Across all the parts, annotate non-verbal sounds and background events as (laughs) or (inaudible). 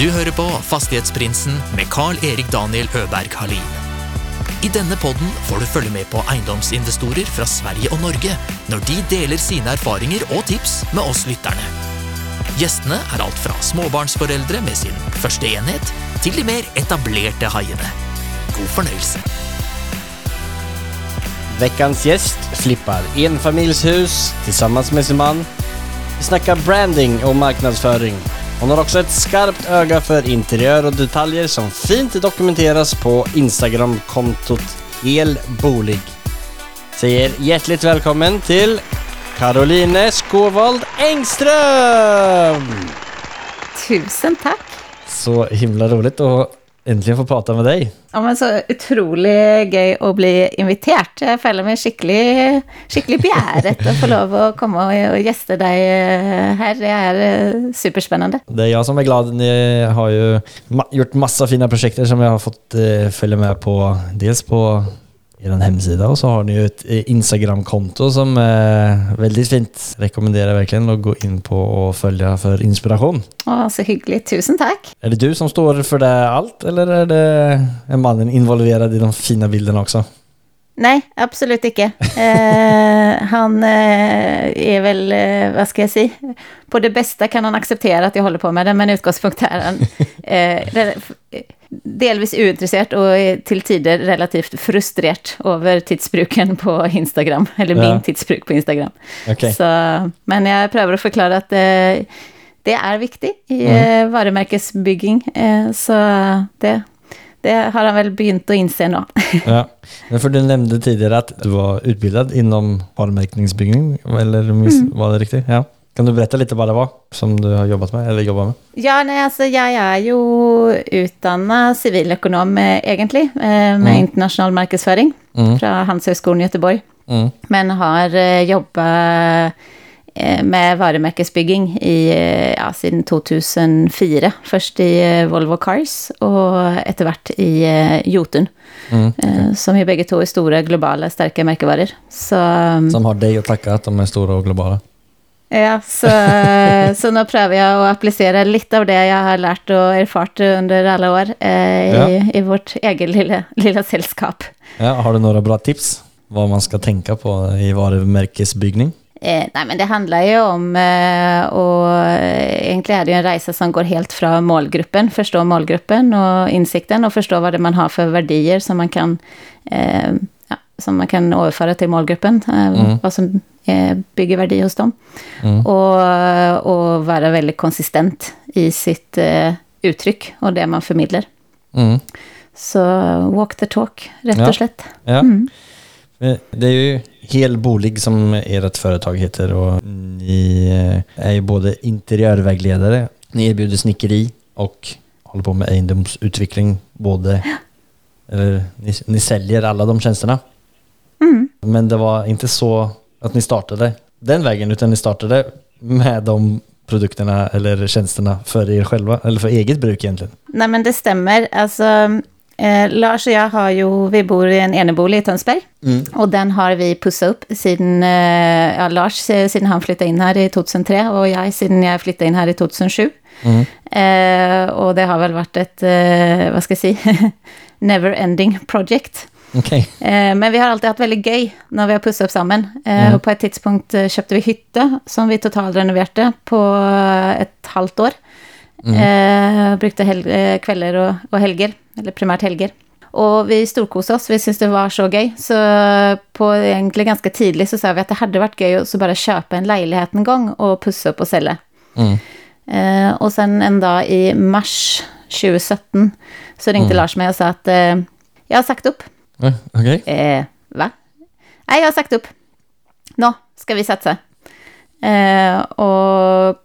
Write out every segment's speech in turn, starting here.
Du hører på Fastighetsprinsen med Carl-Erik Daniel Øberg Halin. I denne podden får du følge med på eiendomsinvestorer fra Sverige og Norge når de deler sine erfaringer og tips med oss lytterne. Gjestene er alt fra småbarnsforeldre med sin første enhet, til de mer etablerte haiene. God fornøyelse. Veckans gäst flippar enfamiljshus tillsammans med sin man. Vi snackar branding och marknadsföring. Hon har också ett skarpt öga för interiör och detaljer som fint dokumenteras på Instagram-kontot Elbolig. Säger hjärtligt välkommen till Caroline Skåvald Engström! Tusen tack! Så himla roligt att äntligen få prata med dig. Ja, men så utrolig gøy å bli invitert. Jeg føler meg skikkelig, skikkelig begjæret å få lov og, og gjeste deg eh, her. Det är superspennende. Det är jag som är glad. Ni har ju gjort massa fina projekter som jag har fått eh, följa med på. Dels på er hemsida och så har ni ju ett eh, Instagram-konto som är väldigt fint. Rekommenderar verkligen att gå in på och följa för inspiration. Å, så hyggelig. Tusen takk. Är det du som står för det allt eller är det är mannen involverad i de fina bilderna också? Nei, absolutt ikke. Eh, (laughs) han eh, vel, eh, hva skal jeg si På det beste kan han akseptere at jeg holder på med det, men utgangspunktet er han eh, delvis uinteressert og eh, til tider relativt frustrert over tidsbruken på Instagram. Eller min Ja. tidsbruk på Instagram. Okej. Så, men jeg prøver å forklare at eh, det er viktig i eh, varemerkesbygging. Eh, så det, det har han vel begynt å innse nå. Ja. Men för du nämnde tidigare att du var utbildad inom varumärkningsbyggning, eller miss- var det riktigt? Ja. Kan du berätta lite vad det var som du har jobbat med, eller jobbar med? Ja, nei, altså jeg er jo utdanna siviløkonom, eh, egentlig, eh, med internasjonal markedsføring Mm. fra Handelshøyskolen i Göteborg. Mm. Men har eh, jobba eh, med varemerkesbygging i, eh, ja, siden 2004. Først i eh, Volvo Cars, og etter hvert i eh, Jotun. Mm. Eh, Som jo begge to er store, globale, sterke merkevarer. Så Som har dig att tacka att de är stora och globala. Ja, så, så nå prøver jeg å applisere litt av det jeg har lært og erfart under alle år eh, i, i vårt eget lille, lille selskap. Ja, har du några bra tips vad man ska tänka på i varumärkesbyggning? Eh, nei, men det handler jo om eh, og Egentlig er det en reise som går helt fra målgruppen. Forstå målgruppen og innsikten, og forstå hva det man har for verdier som man kan eh, ja, som man kan overføre til målgruppen. Eh, Hva som eh, bygger verdi hos dem. Mm. Og, og være veldig konsistent i sitt eh, uttrykk og det man formidler. Mm. Så walk the talk, rett Ja. og slett. Ja. Eh, Det är ju Helbolig som ert företag heter och ni är ju både interiörvägledare, ni erbjuder snickeri och håller på med egendomsutveckling både, eller ni, ni säljer alla de tjänsterna. Men det var inte så att ni startade den vägen utan ni startade med de produkterna eller tjänsterna för er själva, eller för eget bruk egentligen. Nei, men det stemmer. Altså, eh, Lars og jeg har jo Vi bor i en enebolig i Tønsberg. Og den har vi pussa opp siden eh, ja, Lars eh, siden han flytta inn her i 2003, og jeg siden jeg flytta inn her i 2007. Eh, og det har vel vært et eh, Hva skal jeg si (laughs) Never ending project. Okej. Eh, men vi har alltid hatt veldig gøy når vi har pussa opp sammen. Eh, Og på et tidspunkt eh, kjøpte vi hytte som vi totalrenoverte på et halvt år. Eh, brukte hel kvelder og, og helger, eller primært helger. Og vi storkoste oss, vi syntes det var så gøy. Så på egentlig ganske tidlig så sa vi at det hadde vært gøy så bare kjøpe en leilighet en gang og pusse opp og selge. Mm. Og sen en dag i mars 2017 så ringte Lars meg og sa at eh, jeg har sagt opp. Eh, Okej. Eh, va? Nej, jag har sagt upp. Nå ska vi satsa? Eh, och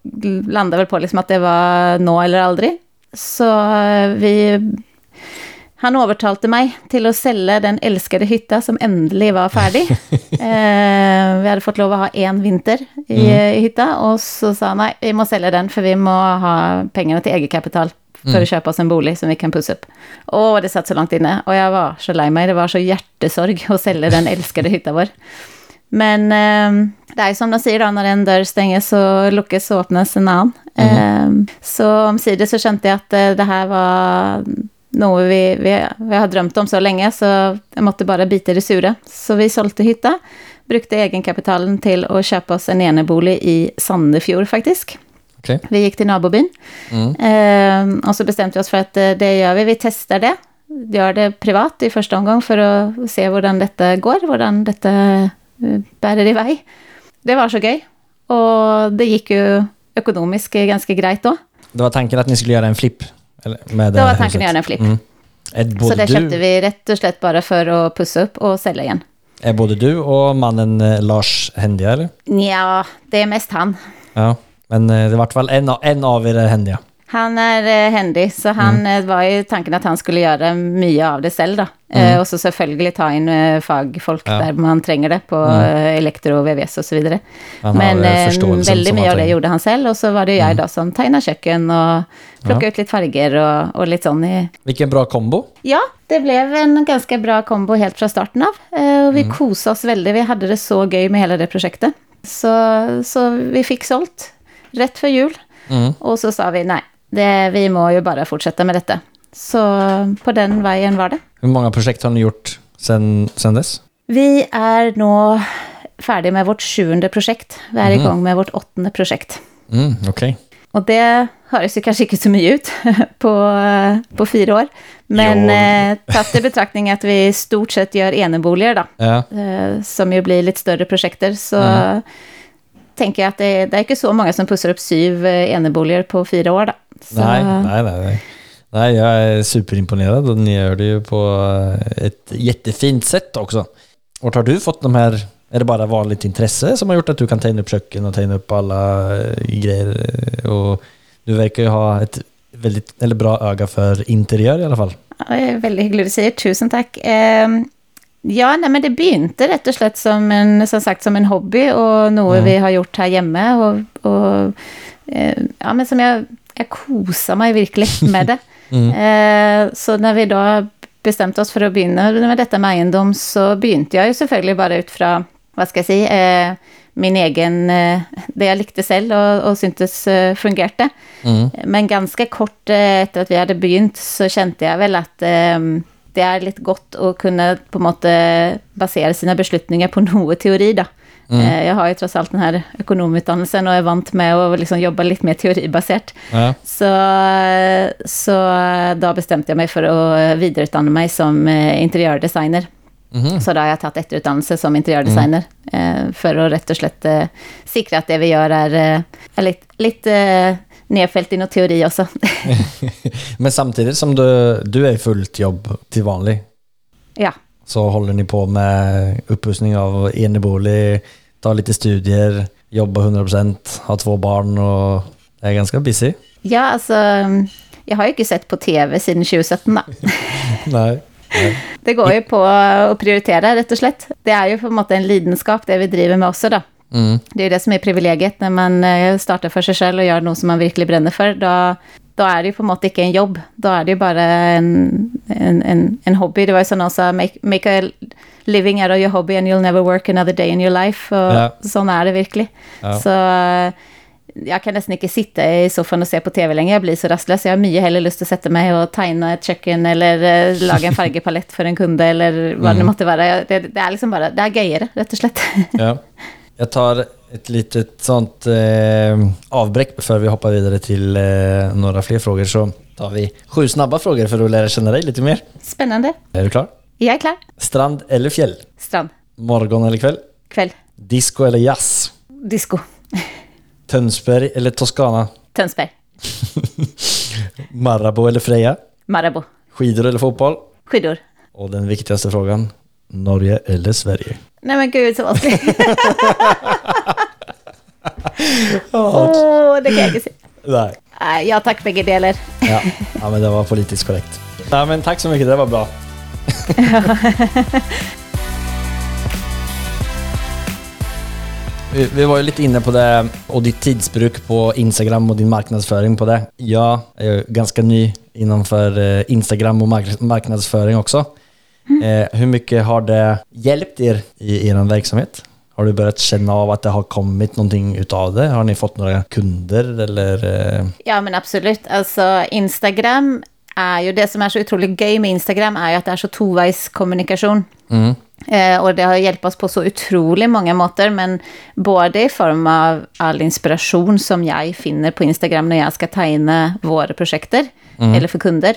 landade väl på liksom att det var nå eller aldrig. Så eh, vi han overtalte meg til å selge den elskede hytta som endelig var ferdig. (laughs) Eh, vi hadde fått lov å ha én vinter i, i hytta, og så sa han nei, vi må selge den, for vi må ha pengene til egenkapital for å kjøpe oss en bolig som vi kan pusse opp. Å, det satt så langt inne, og jeg var så lei meg. Det var så hjertesorg å selge den elskede hytta vår. Men eh, det är ju som de säger då, när en dörr stängs så luckes och öppnas en annan. Eh, så omsider så kände jag att eh, det här var något vi, vi, vi har drömt om så länge, så jag måste bara bita i det sura. Så vi sålde hytta, brukte egenkapitalen till att köpa oss en enebolig i Sandefjord faktiskt. Okej. Vi gick till nabobyn. Eh, och så bestämde vi oss för att eh, det gör vi, vi testar det. Gör det privat i första omgång för att se hur detta går, hur detta eh, bär iväg. Det var så gøy. Och det gick ju ekonomiskt ganska grejt då. Det var tanken att ni skulle göra en flipp? Eller, med det Då var tanken huset. att göra en flipp. Mm. Både, Så det du, köpte vi rätt och slett bara för att pussa upp och sälja igen. är både du och mannen eh, Lars händiga eller? Ja, det är mest han. Ja. Men eh, det vart väl en, av- en av er är händiga? Han är eh, händig, så han eh, var ju tanken att han skulle göra mycket av det själv då. Eh, och så självklart ta in eh, fagfolk Ja. där man tränger det på eh, elektro, VVS och så vidare. Han Men eh, eh, väldigt mycket av det gjorde han själv och så var det jag då som tegnade köken och plockade ut lite färger och, och lite sån i, Vilken bra kombo. Ja, det blev en ganska bra kombo helt från starten av. Eh, Och vi kosade oss väldigt. Vi hade det så gøy med hela det projektet. Så, så vi fick sålt rätt för jul. Mm. Och så sa vi nej, det, vi må ju bara fortsätta med detta. Så på den vägen var det. Hur många projekt har ni gjort sen, sen dess? Vi är nu färdiga med vårt sjuende projekt. Vi är igång med vårt åttonde projekt. Mm, Okej. Och det hörs ju kanske inte så mycket ut (laughs) på, på fyra år. Men eh, tatt i betraktning att vi i stort sett gör eneboliger då, Ja. eh, som ju blir lite större projekter, så tänker jag att det, det är inte så många som pussar upp syv eh, eneboliger på fyra år. Då. Så, Nej, nej, nej, nej. Nej, jag är superimponerad och ni gör det ju på eh, ett jättefint sätt också. Vart har du fått de här, är det bara vanligt intresse som har gjort att du kan ta in upp köken och ta in upp alla eh, grejer? eh, Och du verkar ju ha ett väldigt, eller bra öga för interiör i alla fall. Ja, det är väldigt hyggligt att säga. Tusen tack. Eh, ja, nej, men det begynte rätt och slett som en, som sagt, som en hobby och något vi har gjort här hemma. Och, och, eh, ja, men som jag, jag kosar mig verkligen med det. (laughs) Eh, så när vi då bestämde oss för att börja med detta med egendom så begynte jag ju självklart bara ut från, vad ska jag säga, eh, min egen, eh, det jag likte själv och, och syntes eh, fungerade. Men ganska kort efter att vi hade begynt så kände jag väl att eh, det är lite gott att kunna på något sätt basera sina beslutningar på (laughs) något teori då. Eh, Jag har ju trots allt den här ekonomutdannelsen och är vant med att liksom jobba lite mer teoribaserat. Ja. Så, så då bestämde jag mig för att vidareutbilda mig som eh, interiördesigner. Så då har jag tagit efterutdannelse som interiördesigner eh, för att rätt och slett eh, säkra att det vi gör är, eh, är lite, lite eh, nedfällt i någon teori också. (laughs) Men samtidigt som du, du är fullt jobb till vanlig ja, så håller ni på med upprustning av enebolig, tar lite studier, jobbar 100%, har två barn och är ganska busy. ja, alltså jag har ju inte sett på tv sedan 2017 då. (laughs) Nej. Nej. Det går ju på att prioritera rätt och slett. Det är ju på måte en lidenskap det vi driver med också då. Mm. Det är det som är privilegiet när man eh, startar för sig själv och gör något som man verkligen bränner för. Då, då är det ju på en måte inte en jobb. Då är det ju bara en, en, en, en hobby. Det var som någon sa, make, make a living out of your hobby and you'll never work another day in your life. Och Ja. sån är det verkligen. Ja. Så eh, jag kan nästan inte sitta i soffan och se på tv längre. Jag blir så rastlös. Jag har mycket hellre lust att sätta mig och tegna ett köken eller eh, laga en (laughs) färgpalett för en kunde eller vad det måtte vara. Jag- Det, det är liksom bara, det är gøyere, rätt och slett. Ja. (laughs) Jag tar ett litet sånt eh, avbräck för vi hoppar vidare till eh, några fler frågor. Så tar vi sju snabba frågor för att lära känna dig lite mer. Spännande. Är du klar? Jag är klar. Strand eller fjäll? Strand. Morgon eller kväll? Kväll. Disco eller jazz? Disco. Tönsberg eller Toscana? Tönsberg. (laughs) Marabou eller Freja? Marabou. Skidor eller fotboll? Skidor. Och den viktigaste frågan, Norge eller Sverige? Nej men gud så vanskligt. (laughs) Åh, det kan jag inte säga. Nej. Nej, Ja tack bägge delar. Ja. ja, men det var politiskt korrekt. Ja, men tack så mycket, det var bra. (laughs) Vi- Vi var ju lite inne på det och ditt tidsbruk på Instagram och din marknadsföring på det. Jag är ju ganska ny innanför eh, Instagram och mark- marknadsföring också. Eh, hur mycket har det hjälpt er i er verksamhet? Har du börjat känna av att det har kommit någonting utav det? Har ni fått några kunder eller? eh, Ja, men absolut. Alltså, Instagram är ju det som är så otroligt gøy med Instagram är ju att det är så tovägskommunikation. Mm. Eh, och det har hjälpt oss på så otroligt många måter, men både i form av all inspiration som jag finner på Instagram när jag ska tegne våra projekter, eller för kunder.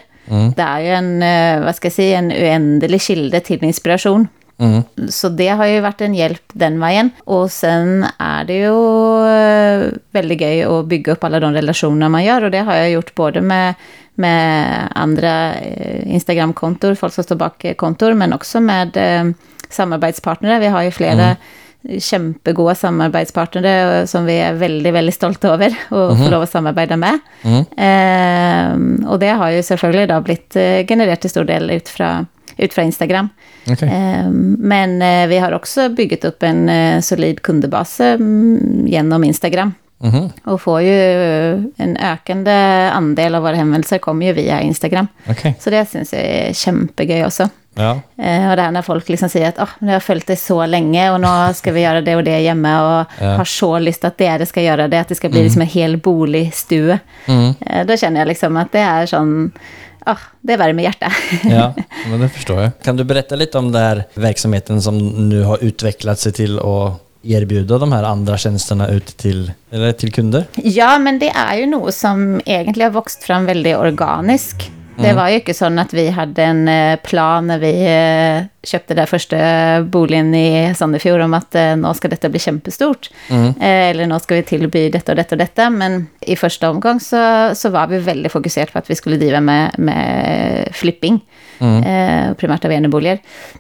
Det är ju en, eh, vad ska jag säga, en oändlig kilde till inspiration. Mm. Så det har ju varit en hjälp den vägen. Och sen är det ju eh, väldigt gøy att bygga upp alla de relationer man gör. Och det har jag gjort både med, med andra eh, Instagram-kontor, folk som står bak eh, kontor, men också med eh, samarbetspartnere. Vi har ju flera kämpegoda samarbetspartnere eh, som vi är väldigt, väldigt stolta över att få lov att samarbeta med. Eh, och det har ju självklart då blivit genererat till stor del ut från ut från Instagram. Okej. Eh, Men eh, vi har också byggt upp en eh, solid kundbas eh, mm, genom Instagram. Mhm. Och får ju eh, en ökande andel av våra hänvändelser kommer ju via Instagram. Okej. Så det syns jag är kämpegöy också. Ja. Och det här när folk liksom säger att oh, nu har jag följt det så länge och nu ska vi göra det och det hemma och (laughs) Ja. har så lust att det ska göra det, att det ska bli liksom en hel boligstue. Mm. Eh, då känner jag liksom att det är sån, oh, det värmer hjärtat. (laughs) Ja, (laughs) men det förstår jag. Kan du berätta lite om den här verksamheten som nu har utvecklat sig till att erbjuda de här andra tjänsterna ut till, eller till kunder? Ja, men det är ju något som egentligen har vuxit fram väldigt organiskt. Det var ju inte så att vi hade en eh, plan när vi eh, köpte den första boligen i Sandefjord om att eh, nu ska detta bli kämpestort. Eh, Eller nu ska vi tillby detta och detta och detta. Men i första omgång så, så var vi väldigt fokuserade på att vi skulle driva med, med flipping. Eh, primärt av eneboliger.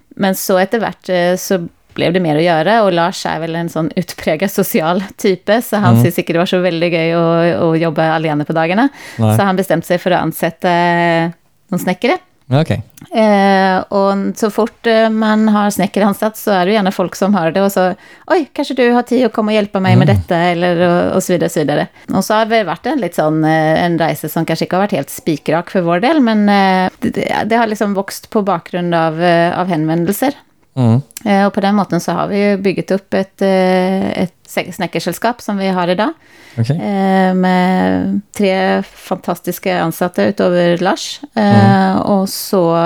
Men så efterhvert så blev det mer att göra och Lars är väl en sån utpräglad social type så han mm. säkert det var så väldigt gøy att, att jobba alene på dagarna. Nej. Så han bestämde sig för att ansätta eh, någon snickare. Ja, Okej. Eh, och så fort eh, man har snickare ansatt så är det gärna folk som hör det och så oj, kanske du har tid att komma och hjälpa mig med detta eller och, och så vidare. Och så, vidare. Och så har det varit en lite sån, eh, en resa som kanske inte har varit helt spikrak för vår del, men eh, det, det har liksom vuxit på bakgrund av, eh, av hänvändelser. Mm. Eh, Och på den måten så har vi byggt upp ett, eh, ett snäckersällskap som vi har idag. Okej. Eh, Med tre fantastiska ansatta utöver Lars. Eh, Och så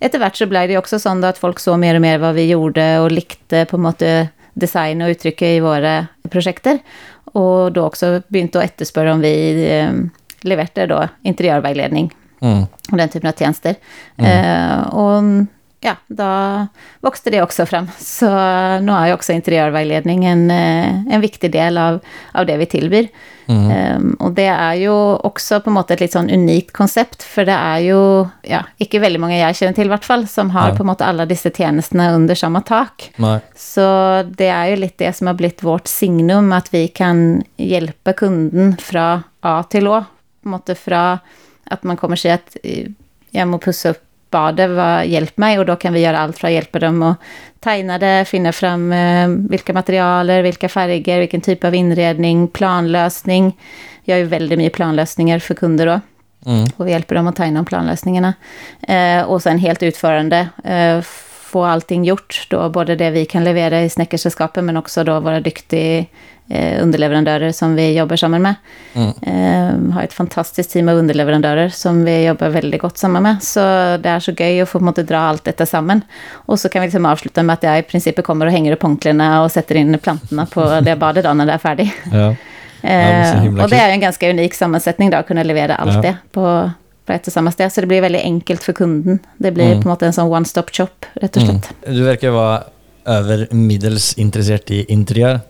efterhvert så blev det också sånn da at folk så mer och mer vad vi gjorde och likte på måte design och uttrycket i våra projekter. Och då också begynte att efterspöra om vi levererte då interiörvägledning Mm. och den typen av tjänster. Eh, och ja, då växte det också fram. Så nu är ju också interiörvägledning en, eh, en viktig del av, av det vi tillbyr. Eh, och det är ju också på något sätt ett lite sån unikt koncept, för det är ju, ja, inte väldigt många jag känner till i vart fall, som har Nej. på något sätt alla dessa tjänsterna under samma tak. Nej. Så det är ju lite det som har blivit vårt signum, att vi kan hjälpa kunden från A till Å. På en måte från att man kommer säga att eh, jag må pussa upp badet, vad, hjälp mig. Och då kan vi göra allt för att hjälpa dem att tegna det, finna fram eh, vilka materialer, vilka färger, vilken typ av inredning, planlösning. Jag gör väldigt mycket planlösningar för kunder då. Mm. Och vi hjälper dem att tegna om planlösningarna. Eh, och sen helt utförande, eh, få allting gjort. Då både det vi kan leverera i snäckersällskapet, men också då våra duktiga eh, underleverantörer som vi jobbar samman med. Eh, har ett fantastiskt team av underleverantörer som vi jobbar väldigt gott samman med. Så det är så gøy att få måte, dra allt detta samman. Och så kan vi liksom avsluta med att jag i princip kommer och hänger upp hånklarna och sätter in plantorna på det (laughs) badet då när det är färdigt. Ja. men så Eh, himla och det är en ganska unik sammansättning då, att kunna leverera allt Ja. det på, på ett och samma sted. Så det blir väldigt enkelt för kunden. Det blir Mm. på något sätt en sån one-stop shop, rätt och slett. Du verkar vara över meddels intresserad i interiör.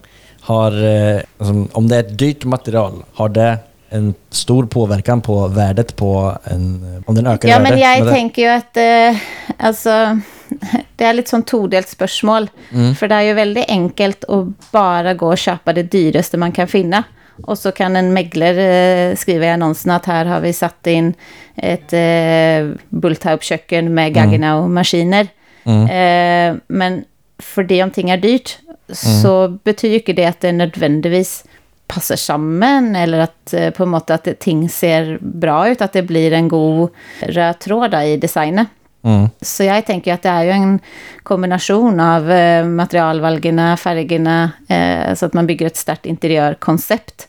Har, eh, alltså, om det är ett dyrt material, har det en stor påverkan på värdet på en... Om den ökar Ja, men jag det? tänker ju att eh, alltså, (laughs) det är lite sån todelt spörsmål. Mm. För det är ju väldigt enkelt att bara gå och köpa det dyraste man kan finna. Och så kan en mäglare eh, skriva i annonsen att här har vi satt in ett eh, Bulltaup-köken med Gaggenau-maskiner. Mm. Eh, men för det om ting är dyrt så betyder inte det att det nödvändigtvis passar samman eller att eh, på måte att det, ting ser bra ut, att det blir en god röd tråd i designen. Mm. Så jag tänker att det är ju en kombination av eh, materialvalgerna, färgerna, eh, så att man bygger ett starkt interiörkoncept.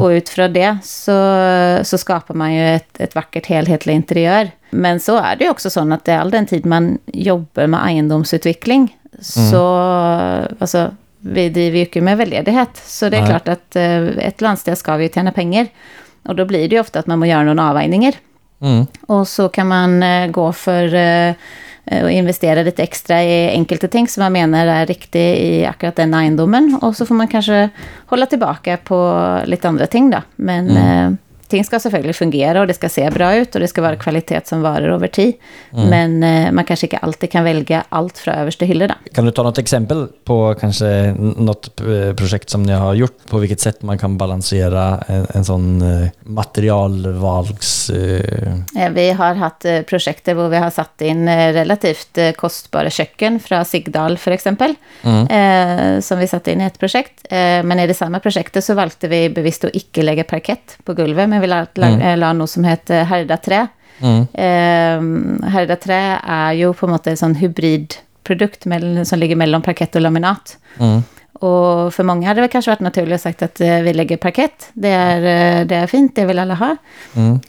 Och utifrån det så, så skapar man ju ett, ett vackert helhetligt interiör. Men så är det ju också så att det är all den tid man jobbar med egendomsutveckling, så alltså, vi driver ju inte med välgörenhet. Så det är Nej. klart att eh, ett landsted ska vi ju tjäna pengar. Och då blir det ju ofta att man måste göra några avvägningar. Mm. Och så kan man eh, gå för eh, eh, och investera lite extra i enkelte ting som man menar är riktigt i akkurat den egendomen. Och så får man kanske hålla tillbaka på lite andra ting då. Men eh, ting ska selvfølgelig fungera och det ska se bra ut och det ska vara kvalitet som varar över tid. Men eh, man kanske inte alltid kan välja allt från översta hylla då. Kan du ta något exempel på kanske något eh, projekt som ni har gjort? På vilket sätt man kan balansera en, en sån eh, materialvalgs... Eh, Vi har haft eh, projekt där vi har satt in eh, relativt kostbara köken från Sigdal för exempel. Eh, som vi satte in i ett projekt. Eh, men i det samma projektet så valgte vi bevisst att inte lägga parkett på golvet, men vi la, la, eh, la något som heter Herda trä. Eh, Herda trä är ju på något sätt en sån hybridprodukt mell- som ligger mellan parkett och laminat. Och för många hade det kanske varit naturligt att sagt att eh, vi lägger parkett. Det är, eh, det är fint, det vill alla ha.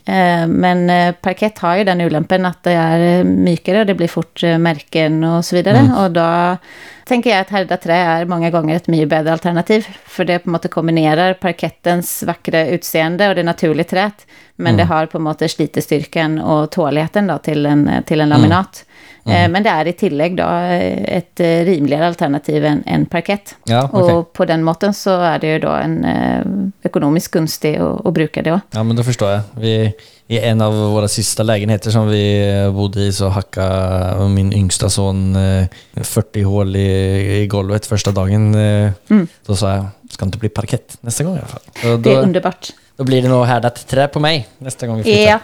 Eh, Men parkett har ju den ulempen att det är mykare och det blir fort märken och så vidare. Och då tänker jag att härda trä är många gånger ett mycket bättre alternativ. För det på något kombinerar parkettens vackra utseende och det naturliga träet. Men det har på något sätt slitestyrkan och tåligheten då till en, till en laminat. Eh, Men det är i tillägg då eh, ett eh, rimligare alternativ än, än parkett. Ja, okej. Och på den måten så är det ju då en eh, ekonomiskt gunstig att, bruka det ja, men då förstår jag. Vi, I en av våra sista lägenheter som vi bodde i så hackade min yngsta son eh, 40 hål i, i golvet första dagen. eh. Då sa jag, ska inte bli parkett nästa gång i alla fall. Mm. Det är då, underbart. Då blir det nog härdat trä på mig nästa gång vi flyttar. Ja,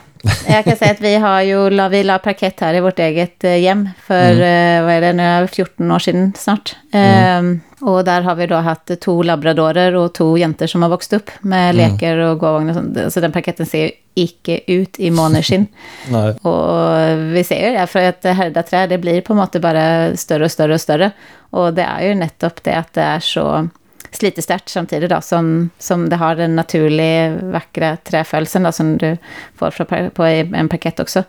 jag kan säga att vi har ju la, vi la parkett här i vårt eget eh, hem för, eh, vad är det nu, 14 år sedan snart. Ehm, och där har vi då haft två labradorer och två jenter som har vuxit upp med lekar och sånt. Så den parketten ser ju icke ut i måneskinn. (laughs) Nej. Och vi ser ju det, för att härda trä, det blir på något sätt bara större och större och större. Och det är ju nettopp det att det är så slitesterkt samtidigt då, som, som det har den naturliga vackra träföljelsen då, som du får från på en parkett också.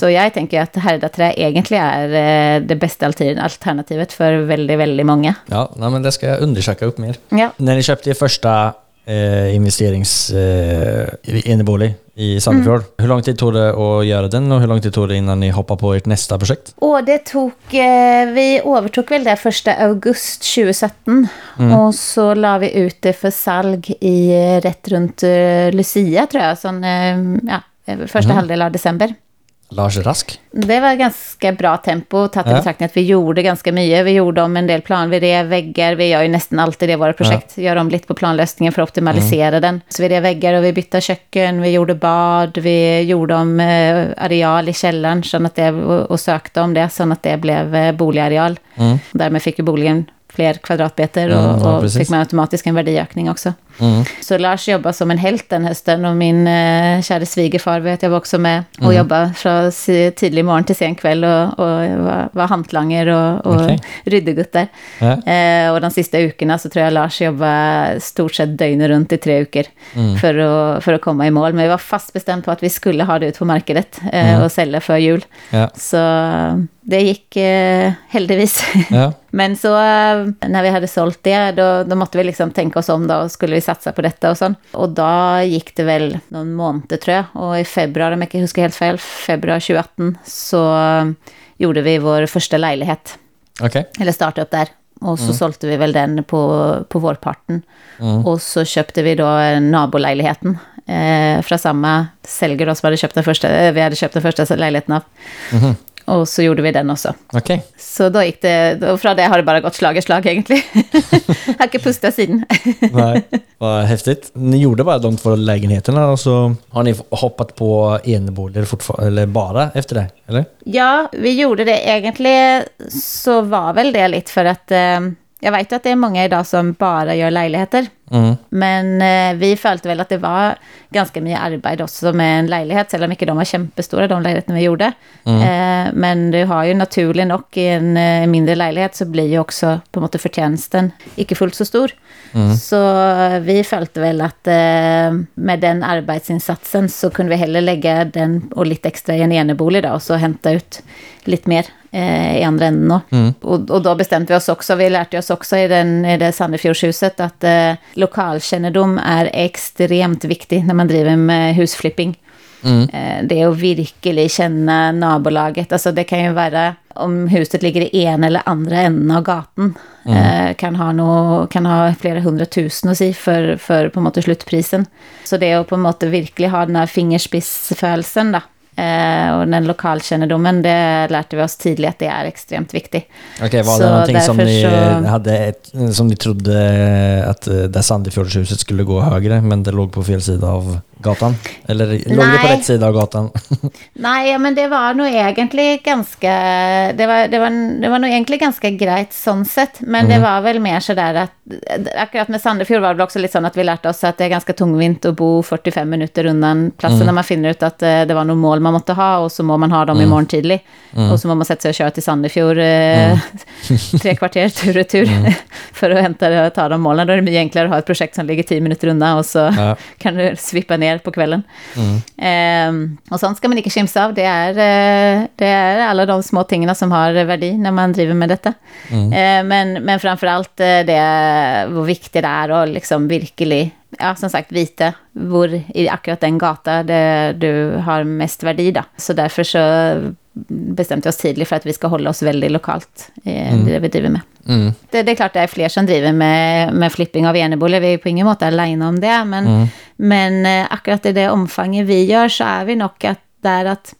Så jag tänker att härda trä egentligen är eh, det bästa alter- alternativet för väldigt, väldigt många. Ja, nej, men det ska jag undersöka upp mer. Ja. När ni köpte er första eh, investerings eh, enebolig i Sandefjord, hur lång tid tog det att göra den och hur lång tid tog det innan ni hoppade på ert nästa projekt? Och det tog, eh, vi övertog väl det första august 2017. Och så la vi ut det för salg i eh, rätt runt eh, Lucia tror jag, sån, eh, ja, första halvdel av december. Lars Rask? Det var ganska bra tempo, tagit i Ja. betraktning att vi gjorde ganska mycket. Vi gjorde om en del plan, vi rev väggar, vi gör ju nästan alltid det i våra projekt. Gör om lite på planlösningen för att optimalisera den. Så vi rev väggar och vi bytte köken, vi gjorde bad, vi gjorde om eh, areal i källaren så att det, och, sökte om det så att det blev eh, boligareal. Därmed fick ju boligen fler kvadratmeter och, Mm, ja, och fick man automatiskt en värdeökning också. Mm. Så Lars jobbar som en helt den hösten och min eh, kära svigerfar vet jag var också med och Mm. jobbade från tidig morgon till sen kväll och, och var, var hantlanger och, och Okej. ryddegutt där. Ja. Eh, och de sista veckorna så tror jag Lars jobbade stort sett dygnet runt i tre veckor Mm. för, att, för att komma i mål. Men vi var fast bestämt på att vi skulle ha det ut på marknadet eh, Mm. och sälja för jul. Ja. Så det gick eh, heldigvis. Ja. (laughs) Men så eh, när vi hade sålt det, då, då måste vi liksom tänka oss om då, och skulle vi satsa på detta och sånt. Och då gick det väl någon månad tror jag, och i februari, om jag inte huskar helt fel, februari 2018, så eh, gjorde vi vår första lägenhet, Okej. eller upp där. Och så sålde vi väl den på, på vårparten. Och så köpte vi då en nabolägenheten eh, från samma säljare som hade köpt den första, eh, vi hade köpt den första lägenheten av. Och så gjorde vi den också. Okej. Så då gick det, från det har det bara gått slag i slag egentligen. (laughs) har inte pustat sin. Nej. Vad häftigt. Ni gjorde bara de två lägenheterna och så har ni hoppat på enboliger fortfarande, eller bara efter det, eller? ja, vi gjorde det egentligen så var väl det lite för att eh, jag vet att det är många idag som bara gör lägenheter. Mm. Men eh, vi följde väl att det var ganska mycket arbete också med en lägenhet, även mycket de var kämpestora, de lägenheterna vi gjorde. Eh, men du har ju naturligt nog i en eh, mindre lägenhet så blir ju också på något förtjänsten icke fullt så stor. Så eh, vi följde väl att eh, med den arbetsinsatsen så kunde vi hellre lägga den och lite extra i en enebolig då och så hämta ut lite mer eh, i andra änden. då. Och, och då bestämde vi oss också, vi lärde oss också i, den, i det Sandefjordshuset att eh, lokalkännedom är extremt viktig när man driver med husflipping. Eh, Det är att verkligen känna nabolaget. Alltså det kan ju vara om huset ligger i en eller andra änden av gatan. Eh, kan, ha nå, kan ha flera hundratusen att säga för, för på en måte slutprisen. Så det är att på en måte verkligen ha den här fingerspissfølelsen då. Eh, och den lokalkännedomen, det lärde vi oss tidigt att det är extremt viktigt. Okej, var Så det någonting som ni, så- hade ett, som ni trodde att eh, där Sandefjordshuset skulle gå högre, men det låg på fel sida av gatan? Eller låg det på rätt sida av gatan? (laughs) Nej, men det var nog egentligen ganska... Det var, det var, det var nog egentligen ganska grejt sånt sett. Men det var väl mer sådär att... Akkurat med Sandefjord var det också lite så att vi lärde oss att det är ganska tungvint att bo 45 minuter undan platsen när man finner ut att eh, det var något mål man måste ha och så må man ha dem i morgon tidlig. Och så må man sätta sig och köra till Sandefjord eh, (laughs) tre kvarter tur och retur (laughs) för att hämta och ta de målen. Då är det mycket enklare att ha ett projekt som ligger 10 minuter undan och så Ja. kan du svippa ner på kvällen. Ehm, och sånt ska man inte kimsa av. Det är, eh, det är alla de små tingena som har värde när man driver med detta. Eh, men, men framför allt eh, det hur viktigt det är att liksom virkelig, ja som sagt vita var i akkurat den gata det du har mest värde. Så därför så bestämde vi oss tidigt för att vi ska hålla oss väldigt lokalt i det vi driver med. Mm. Det, det är klart det är fler som driver med, med flipping av enebolig. Vi är på ingen måte alene om det. Men, men eh, akkurat i det omfanget vi gör så är vi nog att där att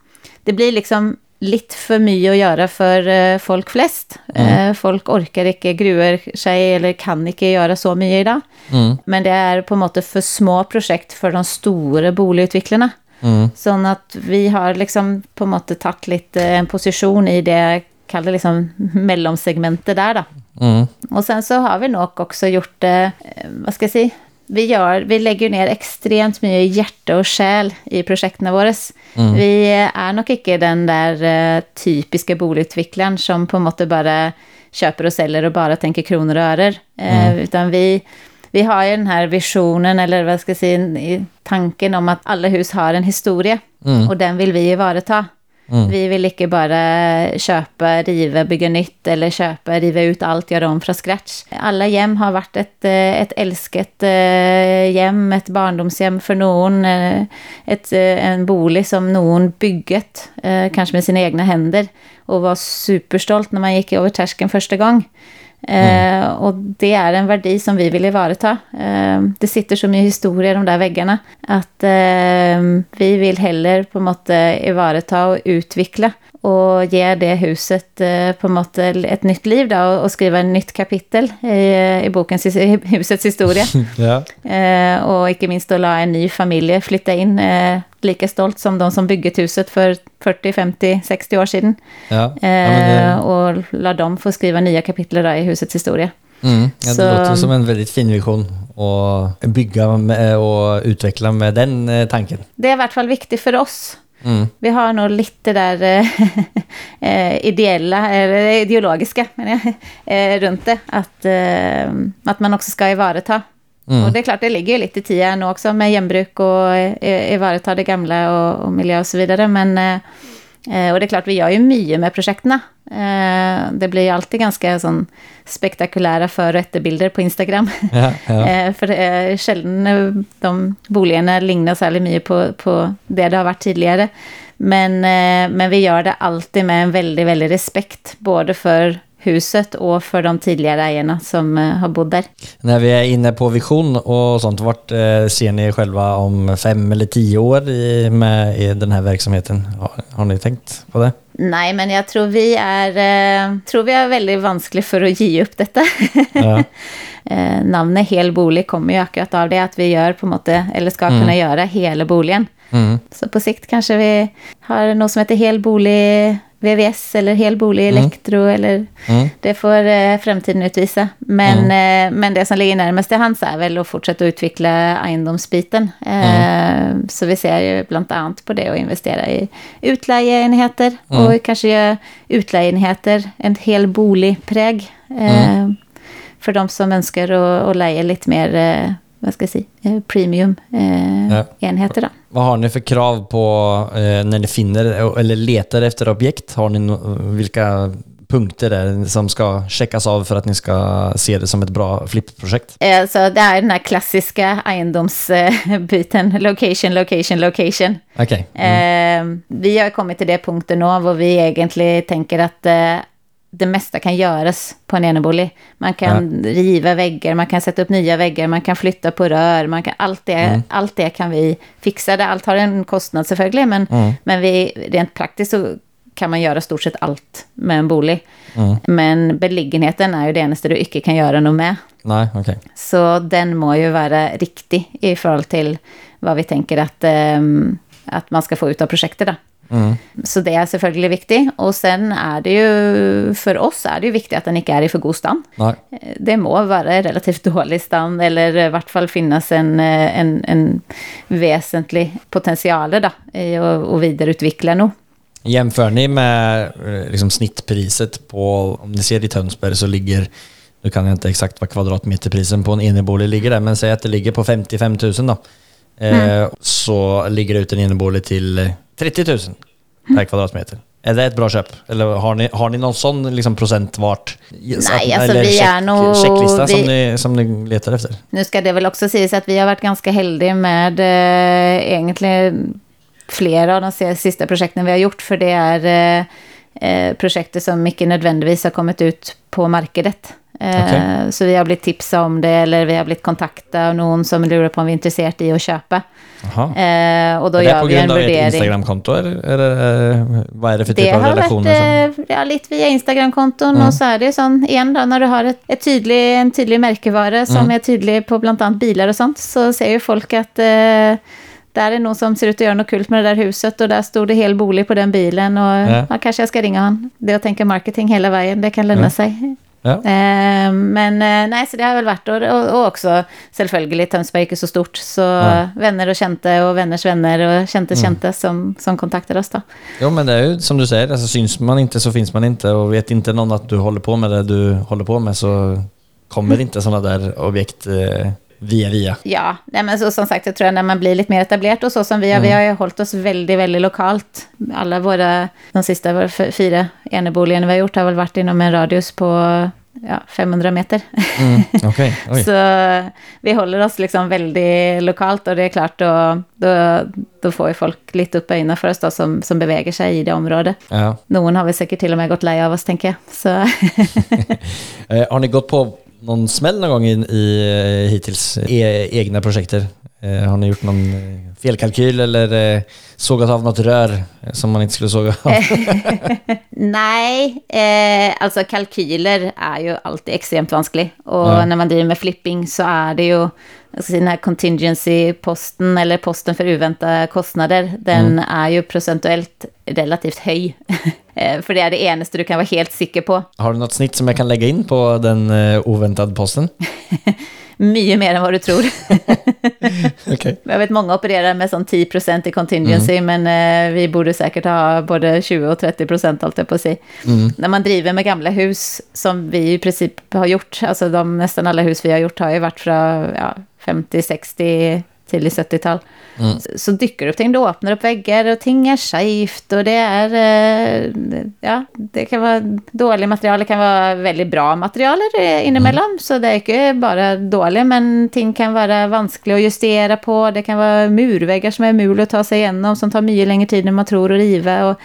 det blir liksom lite för mycket att göra för eh, folk flest. Eh, folk orkar inte, gruer sig eller kan inte göra så mycket idag. Mm. Men det är på måte för små projekt för de stora boligutvecklarna. Mm. Sånn at vi har liksom på en måte tatt litt eh, en posisjon i det jeg kaller liksom mellomsegmentet der, da. Mm. Och sen så har vi nog också gjort det, eh, vad ska jag säga, vi, gör, vi lägger ner extremt mycket hjärta och själ i projekten våra. Vi är nog inte den där eh, typiska bolutvecklaren som på en måte bara köper och säljer och bara tänker kronor och ören. Eh, Utan vi, vi har ju den här visionen, eller vad ska jag säga, i tanken om att alla hus har en historia. Och den vill vi tillvarata. Vi vill inte bara köpa, riva, bygga nytt eller köpa, riva ut allt, göra om från scratch. Alla hem har varit ett, eh, ett älskat eh, hem, ett barndomshem för någon, eh, ett, en bolig som någon bygget, eh, kanske med sina egna händer, och var superstolt när man gick över tröskeln första gången. Eh, och det är en värdi som vi vill tillvarata. Eh, det sitter så mycket historia i de där väggarna att eh, vi vill heller på något sätt tillvarata och utveckla och ge det huset eh, på något ett nytt liv då, och skriva ett nytt kapitel i, i bokens i husets historia. (laughs) Ja. Eh, och inte minst att la en ny familj flytta in eh, lika stolt som de som byggt huset för 40, 50, 60 år sedan. Ja. Eh, ja, men Och la dem få skriva nya kapitel då i husets historia. mm. ja, det så- låter som en väldigt fin vision att bygga med, och utveckla med den eh, tanken. Det är i vart fall viktigt för oss. Mm. Vi har nog lite där eh, (laughs) eh, ideella, eller ideologiska menar jag, (laughs) eh, runt det. Att, eh, att man också ska tillvarata. Mm. Och det är klart, det ligger ju lite i tiden nu också med jämbruk och eh, tillvarata det gamla och, och miljö och så vidare. Men, eh, eh, och det är klart, vi gör ju mycket med projekten. Eh, det blir ju alltid ganska sån spektakulära för och efterbilder på Instagram. (laughs) Ja, ja. Eh, för är sällan eh, de boligerna lignar särskilt mycket på, på det det har varit tidigare. Men, eh, men vi gör det alltid med en väldigt, väldigt respekt, både för huset och för de tidigare ägarna som eh, har bott där. När vi är inne på vision och sånt, vart eh, ser ni er själva om fem eller tio år i, med i den här verksamheten? Har, har ni tänkt på det? Nej, men jag tror vi är, eh, tror vi är väldigt vanskliga för att ge upp detta. Ja. (laughs) eh, namnet Hel bolig kommer ju akkurat av det att vi gör på något eller ska kunna göra hela boligen. Mm. Så på sikt kanske vi har något som heter hel bolig VVS eller helbolig elektro eller Mm. det får eh, framtiden utvisa. Men, eh, men det som ligger närmast till hands är väl att fortsätta utveckla egendomsbiten. Eh, Så vi ser ju bland annat på det och investera i utleieenheter och kanske göra utleieenheter en hel boligpräg. Eh, För de som önskar att, att leja lite mer, eh, vad ska jag säga, eh, premium eh, Ja. enheter då. Vad har ni för krav på eh, när ni finner eller letar efter objekt? Har ni no- vilka punkter där som ska checkas av för att ni ska se det som ett bra flippprojekt? Eh, Så det är den här klassiska egendomsbyten, (laughs) location, location, location. Okej. Eh, vi har kommit till det punkten nu där vi egentligen tänker att eh, det mesta kan göras på en enebolig. Man kan riva väggar, man kan sätta upp nya väggar, man kan flytta på rör, man kan, allt, det, allt det kan vi fixa. Det, allt har en kostnad selvfølgelig, men, men vi, rent praktiskt så kan man göra stort sett allt med en bolig. Men beliggenheten är ju det eneste du inte kan göra något med. Nej, okej. Så den må ju vara riktig i förhållande till vad vi tänker att, ehm, att man ska få ut av projektet. Då. Så det är selvfølgelig viktigt. Och sen är det ju, för oss är det ju viktigt att den inte är i för god stand. Nej. Det må vara relativt (laughs) dålig stand, eller i vart fall finnas en, eh, en, en väsentlig potential då, i att, vidareutveckla något. Jämför ni med eh, liksom, snittpriset på, om ni ser i Tönsberg så ligger, nu kan jag inte exakt vad kvadratmeterprisen på en enebolig ligger där, men säg att det ligger på 55 000 då. Eh, Så ligger det ut en enebolig till eh, 30 000 per kvadratmeter. Är det ett bra köp? Eller har ni, har ni någon sån liksom procent vart? Nej, alltså, vi är nog- checklista som, vi- ni, som ni letar efter? Nu ska det väl också sägas att vi har varit ganska heldiga med eh, egentligen flera av de sista projekten vi har gjort, för det är eh, eh, projekter som inte nödvändigtvis har kommit ut på markedet. Eh, Okej. Så vi har blivit tipsade om det, eller vi har blivit kontaktade av någon som lurar på om vi är intresserade i att köpa. Jaha. Eh, och då är det gör på vi en grund av ert värdering. Instagramkonto eller, eller eh, vad är det för typ Det av har varit relationer? som... ja, lite via Instagramkonton och så är det sån, igen då, när du har ett, ett tydlig, en tydlig märkevara som är tydlig på bland annat bilar och sånt, så ser ju folk att eh, där är någon som ser ut att göra något kul med det där huset och där stod det hel bolig på den bilen och Ja. ja. kanske jag ska ringa han. Det är att tänka marketing hela vägen, det kan löna Ja. sig. Ja. Eh, men eh, nej, så det har väl varit, och, och, också selvfølgelig, Tønsberg är inte så stort, så Nej. vänner och känte och vänners vänner och käntes känte som, som kontaktade oss då. Jo men det är ju som du säger, alltså, syns man inte så finns man inte och vet inte någon att du håller på med det du håller på med så kommer inte sådana där objekt eh, via via. Ja, nej men så, som sagt, jag tror att när man blir lite mer etablerat och så som vi har, vi har ju hållit oss väldigt, väldigt lokalt. Alla våra, de sista våra fyra eneboligen vi har gjort har väl varit inom en radius på ja, 500 meter. Mm, (laughs) oj. Så vi håller oss liksom väldigt lokalt och det är klart då, då, då får ju folk lite upp ögonen för oss då som, som beväger sig i det området. Ja. Någon har väl säkert till och med gått lej av oss, tänker jag. Så (laughs) Eh, har ni gått på någon smäll någon gång i, i eh, hittills e, egna projekter? Eh, har ni gjort någon eh, felkalkyl eller sågat av något rör som man inte skulle såga av? (laughs) Nej, eh, alltså kalkyler är ju alltid extremt vansklig. Och Ja. när man driver med flipping så är det ju, säga, den här contingency-posten, eller posten för oväntade kostnader, den är ju procentuellt relativt hög. (laughs) Eh, för det är det enaste du kan vara helt säker på. (laughs) Har du något snitt som jag kan lägga in på den eh, oväntade posten? Mycket mer än vad du tror. (laughs) Okej. (laughs) Jag vet många opererar med sån 10% i contingency, men eh, vi borde säkert ha både 20 och 30% allt jag på att säga. När man driver med gamla hus, som vi i princip har gjort, alltså de, nästan alla hus vi har gjort har ju varit från ja, 50, 60 till i 70-tal. Så, så dyker det upp ting, du öppnar upp väggar och ting är skevt och det är, eh, ja, det kan vara dålig material, det kan vara väldigt bra material inemellan, så det är inte bara dåligt, men ting kan vara vanskliga att justera på, det kan vara murväggar som är muliga att ta sig igenom, som tar mycket längre tid än man tror att riva, och eh,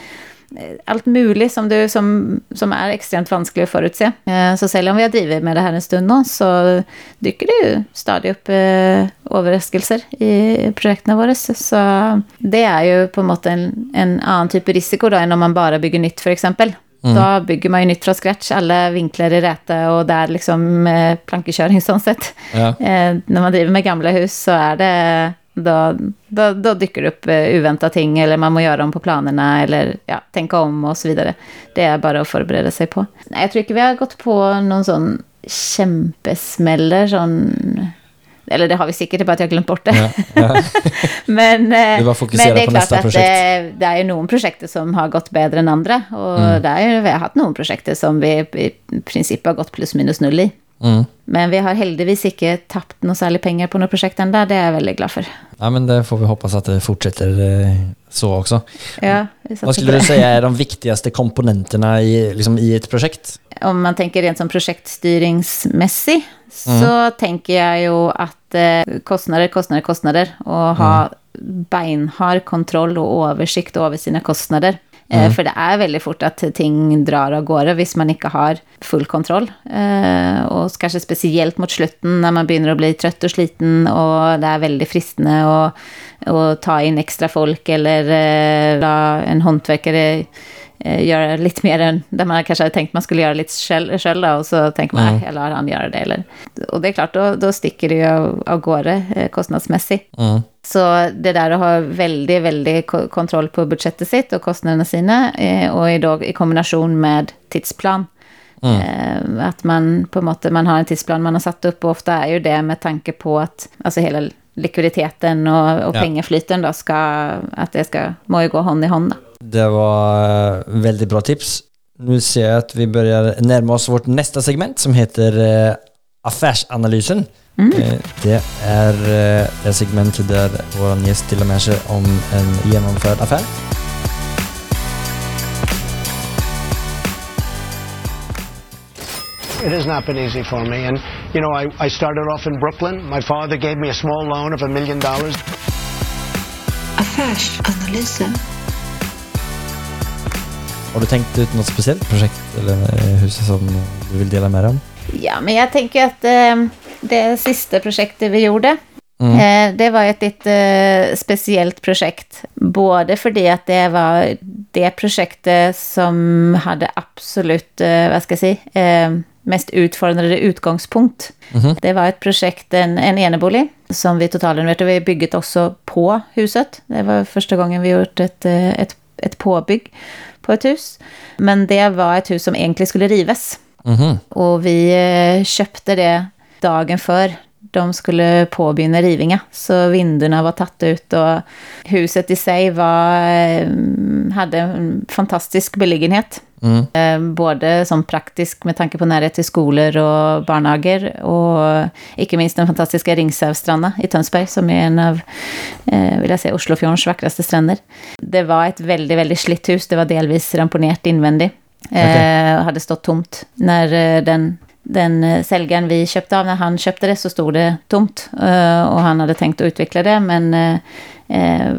allt möjligt som, du, som, som är extremt vanskligt att förutse. Eh, Så selv om vi har drivit med det här en stund så dyker det ju stadigt upp eh, överraskelser i projekten våra. Så det är ju på en, en annan typ av risiko då än om man bara bygger nytt för exempel. Då bygger man ju nytt från scratch, alla vinklar är räta och där liksom eh, plankekörning sånt sett. Ja. Eh, när man driver med gamla hus så är det då, då, då dyker det upp eh, uväntade ting eller man må göra om på planerna eller ja, tänka om och så vidare. Det är bara att förbereda sig på. Nej, jag tycker vi har gått på någon sån kämpesmäller, sån... Eller det har vi säkert, det är bara att jag har glömt bort det. Ja, ja. (laughs) men, eh, var fokuserad men det är klart att projekt. det, det är någon projekt som har gått bättre än andra. Och Mm. där har vi haft någon projekt som vi i princip har gått plus minus noll i. Mm. Men vi har heldigvis inte tappat några särskilt pengar på några projekt än Det är jag väldigt glad för. ja, men det får vi hoppas att det fortsätter eh, så också. Ja, satsar Vad skulle du säga är de viktigaste komponenterna i, liksom, i ett projekt? Om man tänker rent som projektstyrningsmässig Mm. så tänker jag ju att eh, kostnader, kostnader, kostnader och ha Mm. beinhard kontroll och översikt över sina kostnader. Eh, Mm. För det är väldigt fort att ting drar av gårde hvis man inte har full kontroll. Eh, och kanske speciellt mot slutten när man börjar bli trött och sliten och det är väldigt fristande att, att ta in extra folk eller eh, la en hantverkare eh, göra lite mer än där man kanske hade tänkt man skulle göra lite själv, och så tänker man, Mm. eller han göra det. Eller. Och det är klart, då, då sticker det ju av, av gårde eh, kostnadsmässigt. Mm. Så det där att ha väldigt, väldigt ko- kontroll på budgetet sitt och kostnaderna sina eh, och i, då, i kombination med tidsplan. Mm. Att man på sätt, man har en tidsplan man har satt upp och ofta är ju det med tanke på att alltså hela likviditeten och, och Ja. pengaflyten då ska, att det ska, må ju gå hand i hand. Då. Det var eh, väldigt bra tips. Nu ser jag att vi börjar närma oss vårt nästa segment som heter eh, Affärsanalysen. Eh, Det är det segment där vår gäst delar med sig om en genomförd affär. It has not been easy for me. And, you know, I, I started off in Brooklyn. My father gave me a small loan of a million dollars. Affärsanalysen. Har du tänkt ut något speciellt projekt eller eh, hus som du vill dela med dig om? Ja, men jag tänker att eh, det sista projektet vi gjorde, eh, det var ett lite eh, speciellt projekt. Både för det att det var det projektet som hade absolut, eh, vad ska jag säga, eh, mest utfordrande utgångspunkt. Det var ett projekt, en, en enebolig, som vi totalrenoverade. Vi bygget också på huset. Det var första gången vi gjort ett, ett, ett påbygg på ett hus. Men det var ett hus som egentligen skulle rivas. Mhm. Och vi eh, köpte det dagen för de skulle påbörja rivninga. Så vindarna var tatt ut och huset i sig var, eh, hade en fantastisk beliggenhet. Mm. Eh, Både som praktisk med tanke på närhet till skolor och barnhager och inte minst den fantastiska Ringsävstranda i Tönsberg som är en av, eh, vill jag säga, Oslofjordens vackraste stränder. Det var ett väldigt, väldigt slitt hus. Det var delvis ramponerat invändigt. Eh, och hade stått tomt. När den, den säljaren vi köpte av, när han köpte det så stod det tomt. Och han hade tänkt att utveckla det men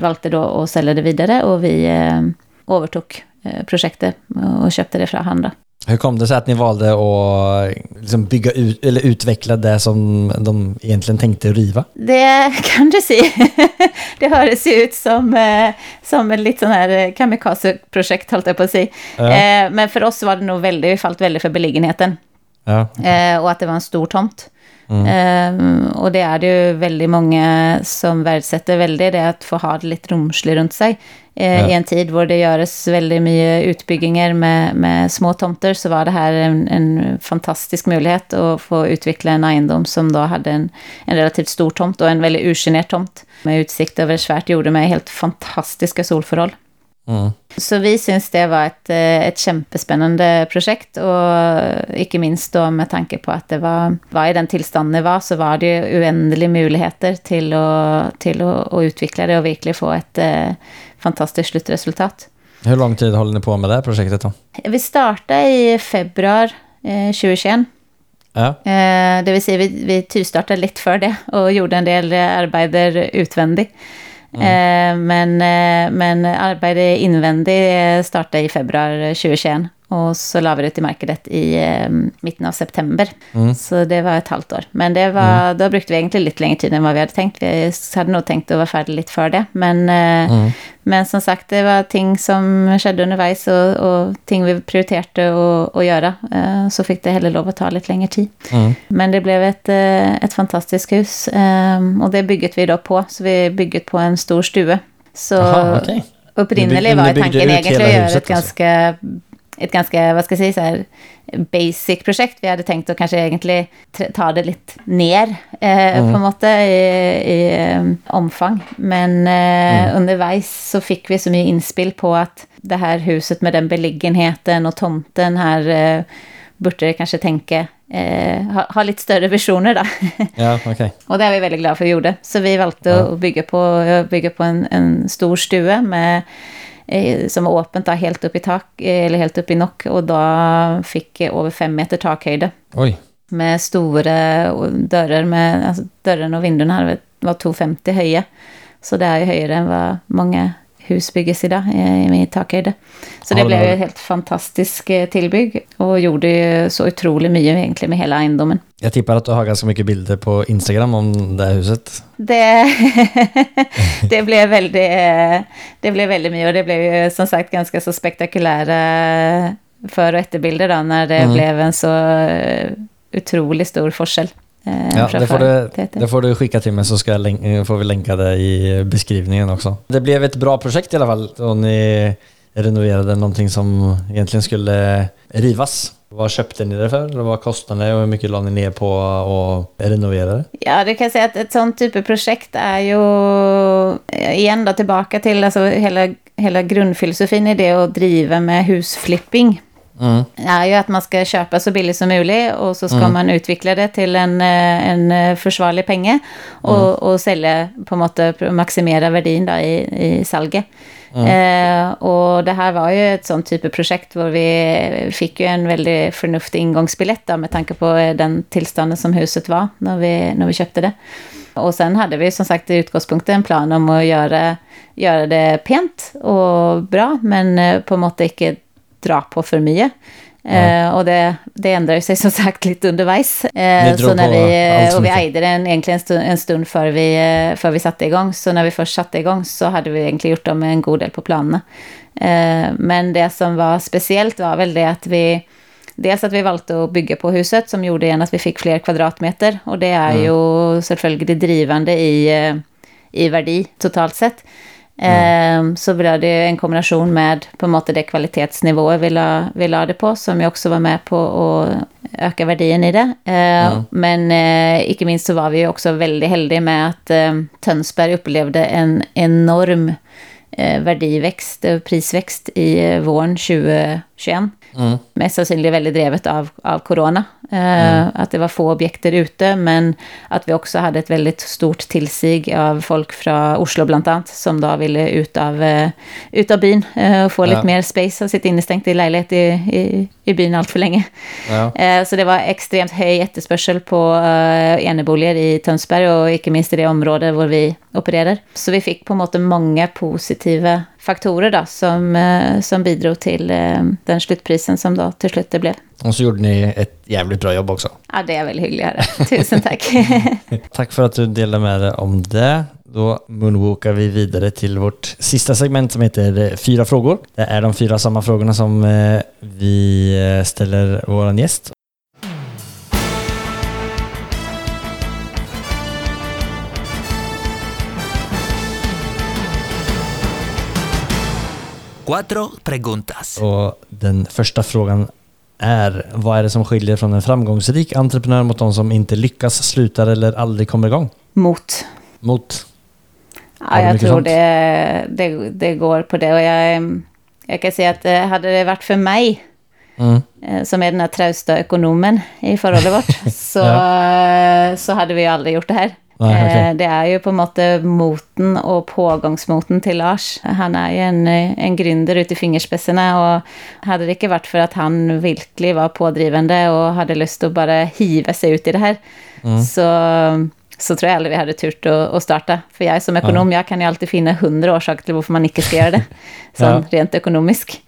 valde då att sälja det vidare och vi övertog projektet och köpte det från då. Hur kom det sig att ni valde att liksom bygga ut eller utveckla det som de egentligen tänkte riva? Det kan du se. (laughs) det hörs ju ut som, eh, som ett lite sån här eh, kamikaze-projekt, höll jag på att säga. Ja. Eh, men för oss var det nog väldigt, vi fallit väldigt för beliggenheten. Ja. Eh, och att det var en stor tomt. Eh, och det är det ju väldigt många som värdesätter väldigt, det att få ha det lite rumsligt runt sig. Eh, Ja. I en tid hvor det görs väldigt mycket utbyggningar med, med små tomter så var det här en, en fantastisk möjlighet att få utveckla en egendom som då hade en, en relativt stor tomt och en väldigt urgenerad tomt med utsikt över svärt jorde med helt fantastiska solförhåll. Mm. Så vi syns det var ett, eh, ett kämpespännande projekt och inte minst då med tanke på att det var, var i den tillstånden det var så var det ju oändliga möjligheter till att, till att, att utveckla det och verkligen få ett eh, fantastiskt slutresultat. Hur lång tid håller ni på med det här projektet då? Vi startade i februari eh, 2021. Ja. Eh, det vill säga vi, vi tystartade lite för det och gjorde en del arbeider utvändigt. Eh, men, eh, men arbeidet invändigt eh, startade i februari 2021. Och så la vi det markedet i eh, mitten av september. Så det var ett halvt år. Men det var, då brukte vi egentligen lite längre tid än vad vi hade tänkt. Vi hade nog tänkt att vara färdiga lite för det. Men, eh, men som sagt, det var ting som skedde underveis och, och ting vi prioriterade att, att göra. Eh, så fick det heller lov att ta lite längre tid. Men det blev ett, eh, ett fantastiskt hus. eh, Och det bygget vi då på. Så vi bygget på en stor stue. Så upprinnelig Ni by- var tanken egentligen att göra ett ganska, ett ganska, vad ska jag säga, så här, basic projekt. Vi hade tänkt att kanske egentligen ta det lite ner eh, på en måte i, i eh, omfang. Men eh, underveis så fick vi så mycket inspill på att det här huset med den beliggenheten och tomten här eh, borde kanske tänka eh, ha, ha lite större visioner då. (laughs) Ja, okej. Och det är vi väldigt glada för att vi gjorde. Så vi valde att bygga på, bygga på en, en stor stue med, eh, som var öppet då, helt upp i tak, eh, eller helt upp i nock. Och då fick jag över fem meter takhöjd. Oj. Med stora dörrar, med, alltså, dörren och vinduerna här var 2,50 höga. Så det är ju högre än vad många hus bygges idag eh, takhöjd. Så det Ja, blev ett helt fantastiskt eh, tillbygg och gjorde så otroligt mycket egentligen med hela egendomen. Jag tippar att du har ganska mycket bilder på Instagram om det här huset. Det, (laughs) det, blev väldigt, eh, det blev väldigt mycket och det blev som sagt ganska så spektakulära för och efterbilder då när det Mm. blev en så otroligt stor forskel. Eh, Ja, det får, du, det får du skicka till mig så ska eh, får vi länka det i beskrivningen också. Det blev ett bra projekt i alla fall och ni renoverade någonting som egentligen skulle rivas. Vad köpte ni det för? Vad kostade det och hur mycket la ni ner på att renovera det? Ja, det kan jag säga att ett sånt typ av projekt är ju, igen då tillbaka till alltså hela, hela grundfilosofin i det att driva med husflipping. Mm. är ju att man ska köpa så billigt som möjligt och så ska man utveckla det till en, eh, en eh, försvarlig penge och, och sälja på måte, maximera värdin då i, i salget. Eh, och det här var ju ett sånt typ av projekt där vi fick ju en väldigt förnuftig ingångsbiljett då, med tanke på eh, den tillstånden som huset var när vi, när vi köpte det. Och sen hade vi som sagt i utgångspunkten en plan om att göra, göra det pent och bra, men på måte inte dra på för mycket. Eh, och det, det ändrar ju sig som sagt lite underveis. Eh, Ni drog så när vi, och vi ägde den egentligen en stund, en stund för, vi, eh, för vi satte igång. Så när vi först satte igång så hade vi egentligen gjort dem en god del på planerna. Eh, men det som var speciellt var väl det att vi Dels att vi valde att bygga på huset som gjorde igen att vi fick fler kvadratmeter. Och det är Mm. ju självklart drivande i, eh, i värdi totalt sett. Eh, Så blev det en kombination med på måte det kvalitetsnivået vi la, vi la det på, som ju också var med på att öka värdien i det. Eh, Men eh, icke minst så var vi också väldigt heldiga med att eh, Tönsberg upplevde en enorm eh, värdiväxt, eh, prisväxt i våren 2021. Mm. Mest sannolikt väldigt drevet av, av corona. Eh, Att det var få objekter ute, men att vi också hade ett väldigt stort tillsig av folk från Oslo bland annat, som då ville ut av, eh, ut av byn eh, och få Ja. lite mer space och sitta innestängt i lägenhet i, i, i byn allt för länge. Ja. Eh, Så det var extremt hög efterspörsel på eh, eneboliger i Tönsberg och inte minst i det område där vi opererar. Så vi fick på måte många positiva faktorer då, som, eh, som bidrog till eh, den slutprisen som då till slut det blev. Och så gjorde ni ett jävligt bra jobb också. Ja, det är väl höra. (laughs) Tusen tack. (laughs) Tack för att du delade med dig om det. Då moonwalkar vi vidare till vårt sista segment som heter eh, Fyra frågor. Det är de fyra samma frågorna som vi ställer vår gäst. Cuatro preguntas. Och den första frågan är, vad är det som skiljer från en framgångsrik entreprenör mot de som inte lyckas, slutar eller aldrig kommer igång? Mot. Mot? Ja, jag tror det, det, det går på det. Och jag, jag kan säga att eh, hade det varit för mig, Mm. eh, som är den här trausta ekonomen i förhållandet vårt, (laughs) så, eh, så hade vi aldrig gjort det här. Okej. Eh, Det är ju på en måte moten och pågångsmoten till Lars. Han är ju en, en gründer ut i fingerspetsarna och hade det inte varit för att han verkligen var pådrivande och hade lust att bara hiva sig ut i det här, så, så tror jeg aldri vi hadde turt å, å starte. For jeg som økonom, jeg kan jo alltid finne 100 årsaker til hvorfor man ikke skal gjøre det. (laughs) Sånn rent økonomisk.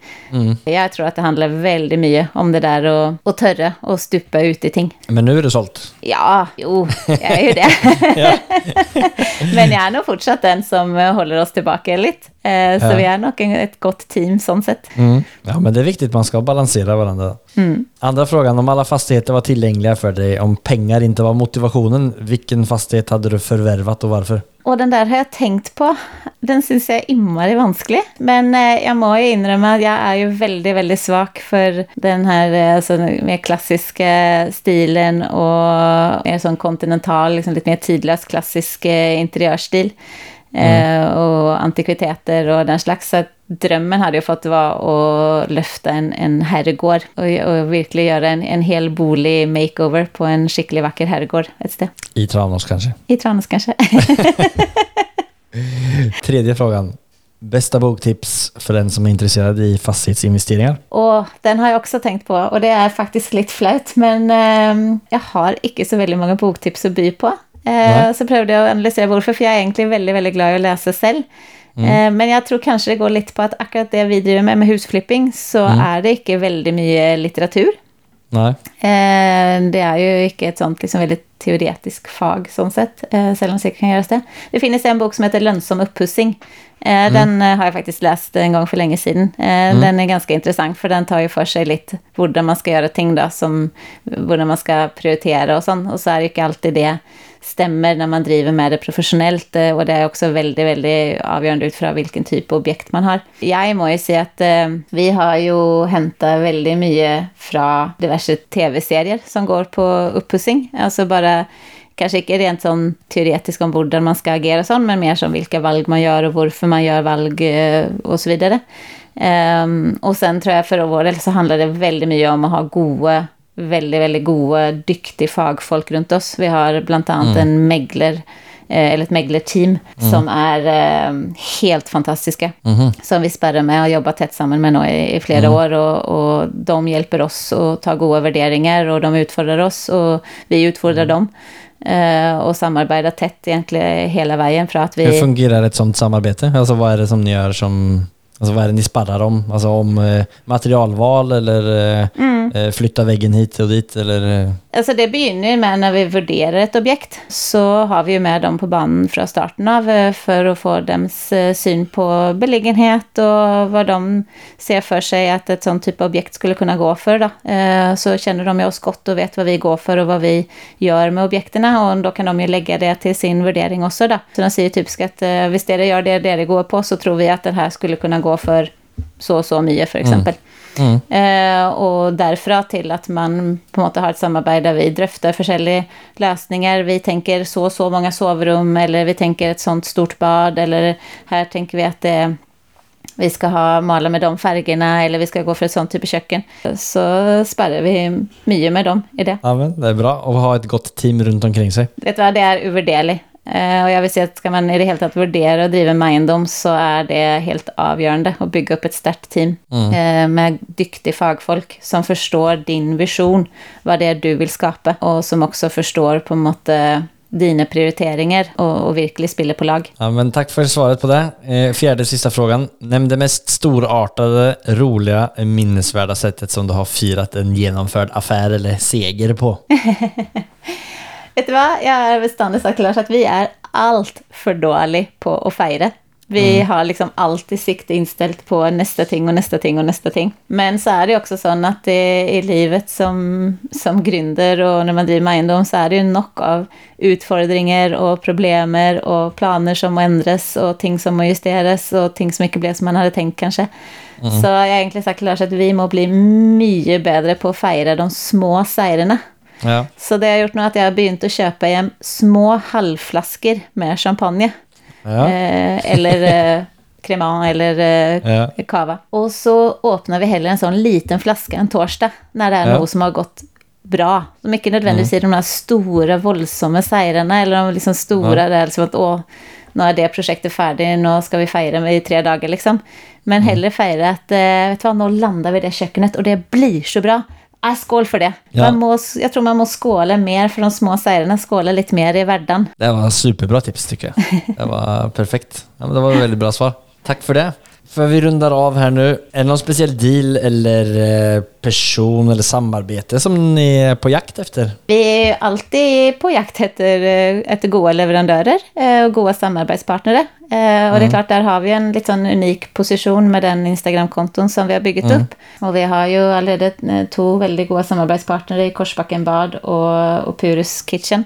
Jeg tror at det handler veldig mye om det der å, å tørre å stupe ut i ting. Men nu är det sålt. Ja, jo, jeg er jo det. (laughs) (laughs) Men jeg er nå fortsatt den som holder oss tilbake litt. Eh, Så Ja. vi er nok en, et godt team sånn sett. Ja, men det är viktigt. Man ska balansera varandra. Andra frågan. Om alla fastigheter var tillgängliga för dig, om pengar inte var motivationen, vilken fastighet hade du förvärvat och varför? Og den der har jeg tenkt på. Den syns jeg er innmari vanskelig. Men eh, jeg må jo innrømme at jeg er jo veldig, veldig svak for den her eh, altså, mer klassiske stilen og mer sånn kontinental, liksom litt mer tidløs klassisk eh, interiørstil. Eh, og antikviteter og den slags. Så drømmen hadde jo fått var å løfte en, en herregård. Og, og virkelig gjøre en, en hel bolig makeover på en skikkelig vakker herregård et sted. I Tranås kanske? I Tranås, kanskje. (laughs) Tredje frågan. Bästa boktips för den som är intresserad i fastighetsinvesteringar? Og den har jeg også tenkt på, og det er faktisk litt flaut, men eh, jeg har ikke så veldig mange boktips å by på. Eh, Nei. så prøvde jeg å analysere hvorfor, for jeg er egentlig veldig veldig glad i å lese selv. Eh, men jeg tror kanskje det går litt på at akkurat det vi driver med, med husflipping, så er det ikke veldig mye litteratur. Nej. Eh, det er jo ikke et sånt liksom veldig teoretisk fag, sånn sett, eh, selv om det sikkert kan gjøres det. Det finnes en bok som heter 'Lønnsom oppussing'. Eh, Den eh, har jeg faktisk lest en gang for lenge siden. Eh, Den er ganske interessant, for den tar jo for seg litt hvordan man skal gjøre ting, da, som hvordan man skal prioritere og sånn. Og så er det ikke alltid det stämmer när man driver med det professionellt eh, och det är också väldigt, väldigt avgörande utifrån vilken typ av objekt man har. Jag må säga att eh, vi har ju hämtat väldigt mycket från diverse TV-serier som går på oppussing. Alltså bara, kanske inte rent sånn teoretisk om där man ska agera og men mer som vilka valg man gör och varför man gör valg, eh, och så vidare. Um, och sen tror jag för vår del så handlar det väldigt mycket om att ha goda veldig, veldig gode, dyktige fagfolk rundt oss. Vi har blant annet en megler, eh, eller et meglerteam, som er eh, helt fantastiske. Som vi sperrer med og har jobba tett sammen med nå i, i flere år. Og, og de hjelper oss å ta gode vurderinger, og de utfordrer oss, og vi utfordrer dem. Eh, och samarbeta tätt egentligen hela vägen för att vi... Hur fungerar ett sånt samarbete? Alltså vad är det som ni gör som... Alltså vad är det ni sparrar om? Alltså om eh, materialval eller eh, eh, flytta väggen hit och dit eller... Altså Det begynner jo med når vi vurderer et objekt. Så har vi jo med dem på banen fra starten av eh, for å få deres eh, syn på beliggenhet og hva de ser for seg at et sånn type objekt skulle kunne gå for. Da. Eh, Så kjenner de jo oss godt og vet hva vi går for og hva vi gjør med objektene. Og da kan de jo legge det til sin vurdering også. Da. Så de sier typisk at eh, hvis dere gjør det dere går på, så tror vi at den her skulle kunne gå for så og så mye, f.eks. eksempel. Eh, og derfra til at man på måte har et samarbeid der vi drøfter forskjellige løsninger. Vi tenker så og så mange soverom, eller vi tenker et sånt stort bad, eller her tenker vi at det, vi skal ha male med de fargene, eller vi skal gå for et sånt type kjøkken. Så sperrer vi mye med dem i det. ja, men det är bra att ha ett gott team runt omkring sig. Vet du hva, det er uvurderlig. Eh, og jeg vil si at skal man i det hele tatt vurdere å drive med eiendom, så er det helt avgjørende å bygge opp et sterkt team eh, med dyktige fagfolk som forstår din visjon, hva det er du vil skape, og som også forstår på en måte dine prioriteringer og, og virkelig spiller på lag. Ja, men tack för svaret på det. Eh, fjärde sista frågan. Nämn det mest storartade, roliga, minnesvärda sättet som du har firat en genomförd affär eller seger på. (laughs) Vet du hva? Jeg har bestandig sagt Lars, at vi er altfor dårlige på å feire. Vi har liksom alltid sikte innstilt på neste ting og neste ting og neste ting. Men så er det jo også sånn at i, livet som, som gründer og når man driver med så er det jo nok av utfordringer og problemer og planer som må endres og ting som må justeres og ting som ikke ble som man hadde tenkt, kanskje. Så jeg har egentlig sagt til Lars at vi må bli mye bedre på å feire de små seirene. Ja. Så det jeg har gjort nå, at jeg har begynt å kjøpe hjem små halvflasker med champagne. Ja. Eh, eller eh, cremant eller eh, Ja. cava. Og så åpner vi heller en sånn liten flaske en torsdag, når det er noe som har gått bra. Som ikke nødvendigvis sier de der store, voldsomme seirene, eller de liksom store det er liksom at å, nå er det prosjektet ferdig, nå skal vi feire i tre dager, liksom. Men heller feire at eh, vet du hva, nå lander vi det kjøkkenet, og det blir så bra. Ja, skål för det. Ja. Man må, jag tror man måste skåla mer för de små segrarna, skåla lite mer i världen. Det var superbra tips tycker jag. Det var perfekt. Ja, men det var ett väldigt bra svar. Tack för det. För vi rundar av här nu. Är det någon speciell deal eller eh, person eller samarbete som ni är på jakt efter? Vi är alltid på jakt efter, eh, efter goda leverantörer eh, och goda samarbetspartnere. Eh, Och det är klart, där har vi en sån unik position med den Instagram-konton som vi har byggt upp. Och vi har ju eh, två väldigt goda samarbetspartnere i Korsbacken Bad och, och Purus Kitchen.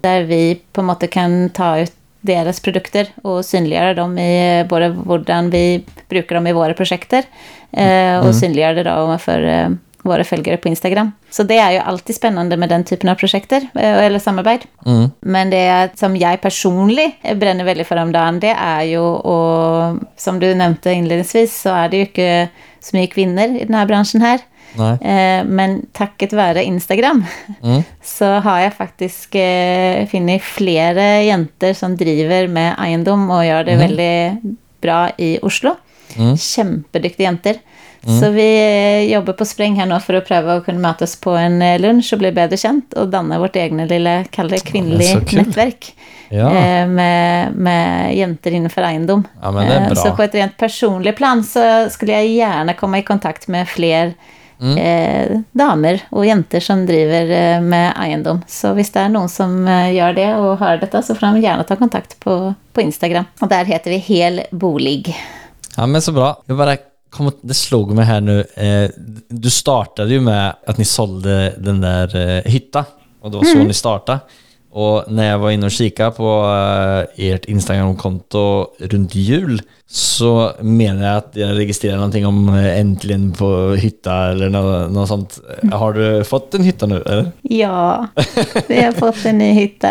Där vi på måte kan ta ut deras produkter och synliggöra dem i eh, både hur vi brukar dem i våra projekter eh, och synliggöra det då för eh, våra följare på Instagram. Så det är ju alltid spännande med den typen av projekter eh, eller samarbete. Men det som jag personligen bränner väldigt för om dagen, det är ju, och som du nämnde inledningsvis, så är det ju inte så mycket kvinnor i den här branschen här. Eh, Men tacket vare Instagram (laughs) så har jag faktiskt eh, funnit flera jenter som driver med eiendom och gör det väldigt bra i Oslo. Kjempedyktiga jenter. Så vi eh, jobbar på spräng här nu för att pröva att kunna mötas på en eh, lunch och bli bättre känt och danna vårt egna lilla, kalla det kul. nätverk. Ja. eh, Med, med jenter innanför eiendom. Ja. Så på ett rent personligt plan så skulle jag gärna komma i kontakt med fler Mm. eh, damer och jenter som driver eh, med eiendom. Så om det är någon som eh, gör det och hör detta så får de gärna ta kontakt på, på Instagram. Och där heter vi Hel Bolig. Ja men så bra. Jag bara kom, det slog mig här nu. Eh, du startade ju med att ni sålde den där eh, hytta. Och det var så ni startade. Och när jag var inne och kikade på eh, ert Instagram-konto runt jul så menar jag att jag registrerade någonting om eh, äntligen på hytta eller något, något sånt. (laughs) Har du fått en hytta nu eller? Ja, vi har (laughs) fått en ny hytta.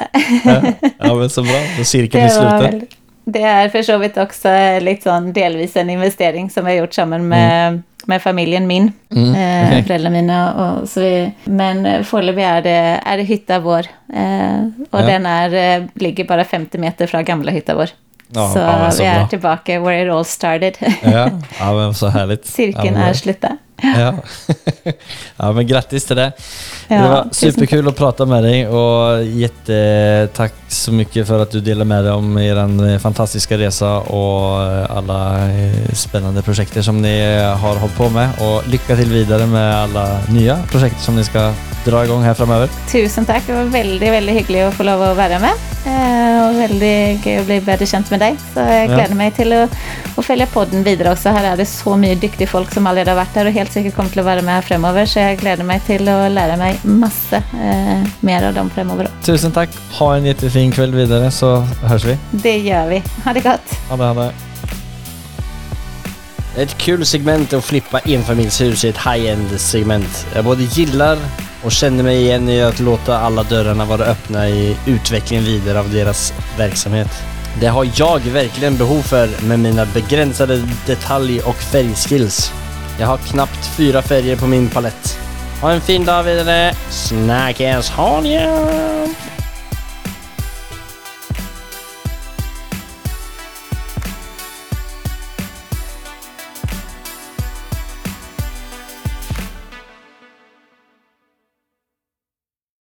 Ja men så bra, då cirkeln är sluten. det är för så vidt också lite sån delvis en investering som vi har gjort samman med, med familjen min. Eh, okej. Föräldrarna mina. Och så vi, men eh, foreløpig är det, är det hytta vår. Eh, och Ja. den är, eh, ligger bara 50 meter från gamla hytta vår. Ja, så ja, så vi är bra. tillbaka where it all started. Ja, ja men så härligt. (laughs) Cirkeln är bra. Ja. (laughs) ja, men grattis till det. Ja, det var superkul att prata med dig och jättetack så mycket för att du delade med dig om er fantastiska resa och alla eh, spännande projekter som ni har hållit på med. Och lycka till vidare med alla nya projekt som ni ska dra igång här framöver. Tusen tack. Det var väldigt, väldigt hyggligt att få lov att vara med. Eh, och väldigt kul att bli bättre känt med dig. Så jag Ja. gläder mig till att, att följa podden vidare också. Här är det så mycket duktiga folk som allerede har varit där och helt säkert kommer till att vara med framöver. Så jag gläder mig till att lära mig massa eh, mer av dem framöver. Tusen tack. Ha en jättefin kväll vidare så hörs vi. Det gör vi. Ha det gott. Ha det, ha det. Ett kul segment att flippa enfamiljshus i ett high-end segment. Jag både gillar och känner mig igen i att låta alla dörrarna vara öppna i utvecklingen vidare av deras verksamhet. Det har jag verkligen behov för med mina begränsade detalj och färgskills. Jag har knappt fyra färger på min palett. Ha en fin dag vidare. Snackas, Hanja! det!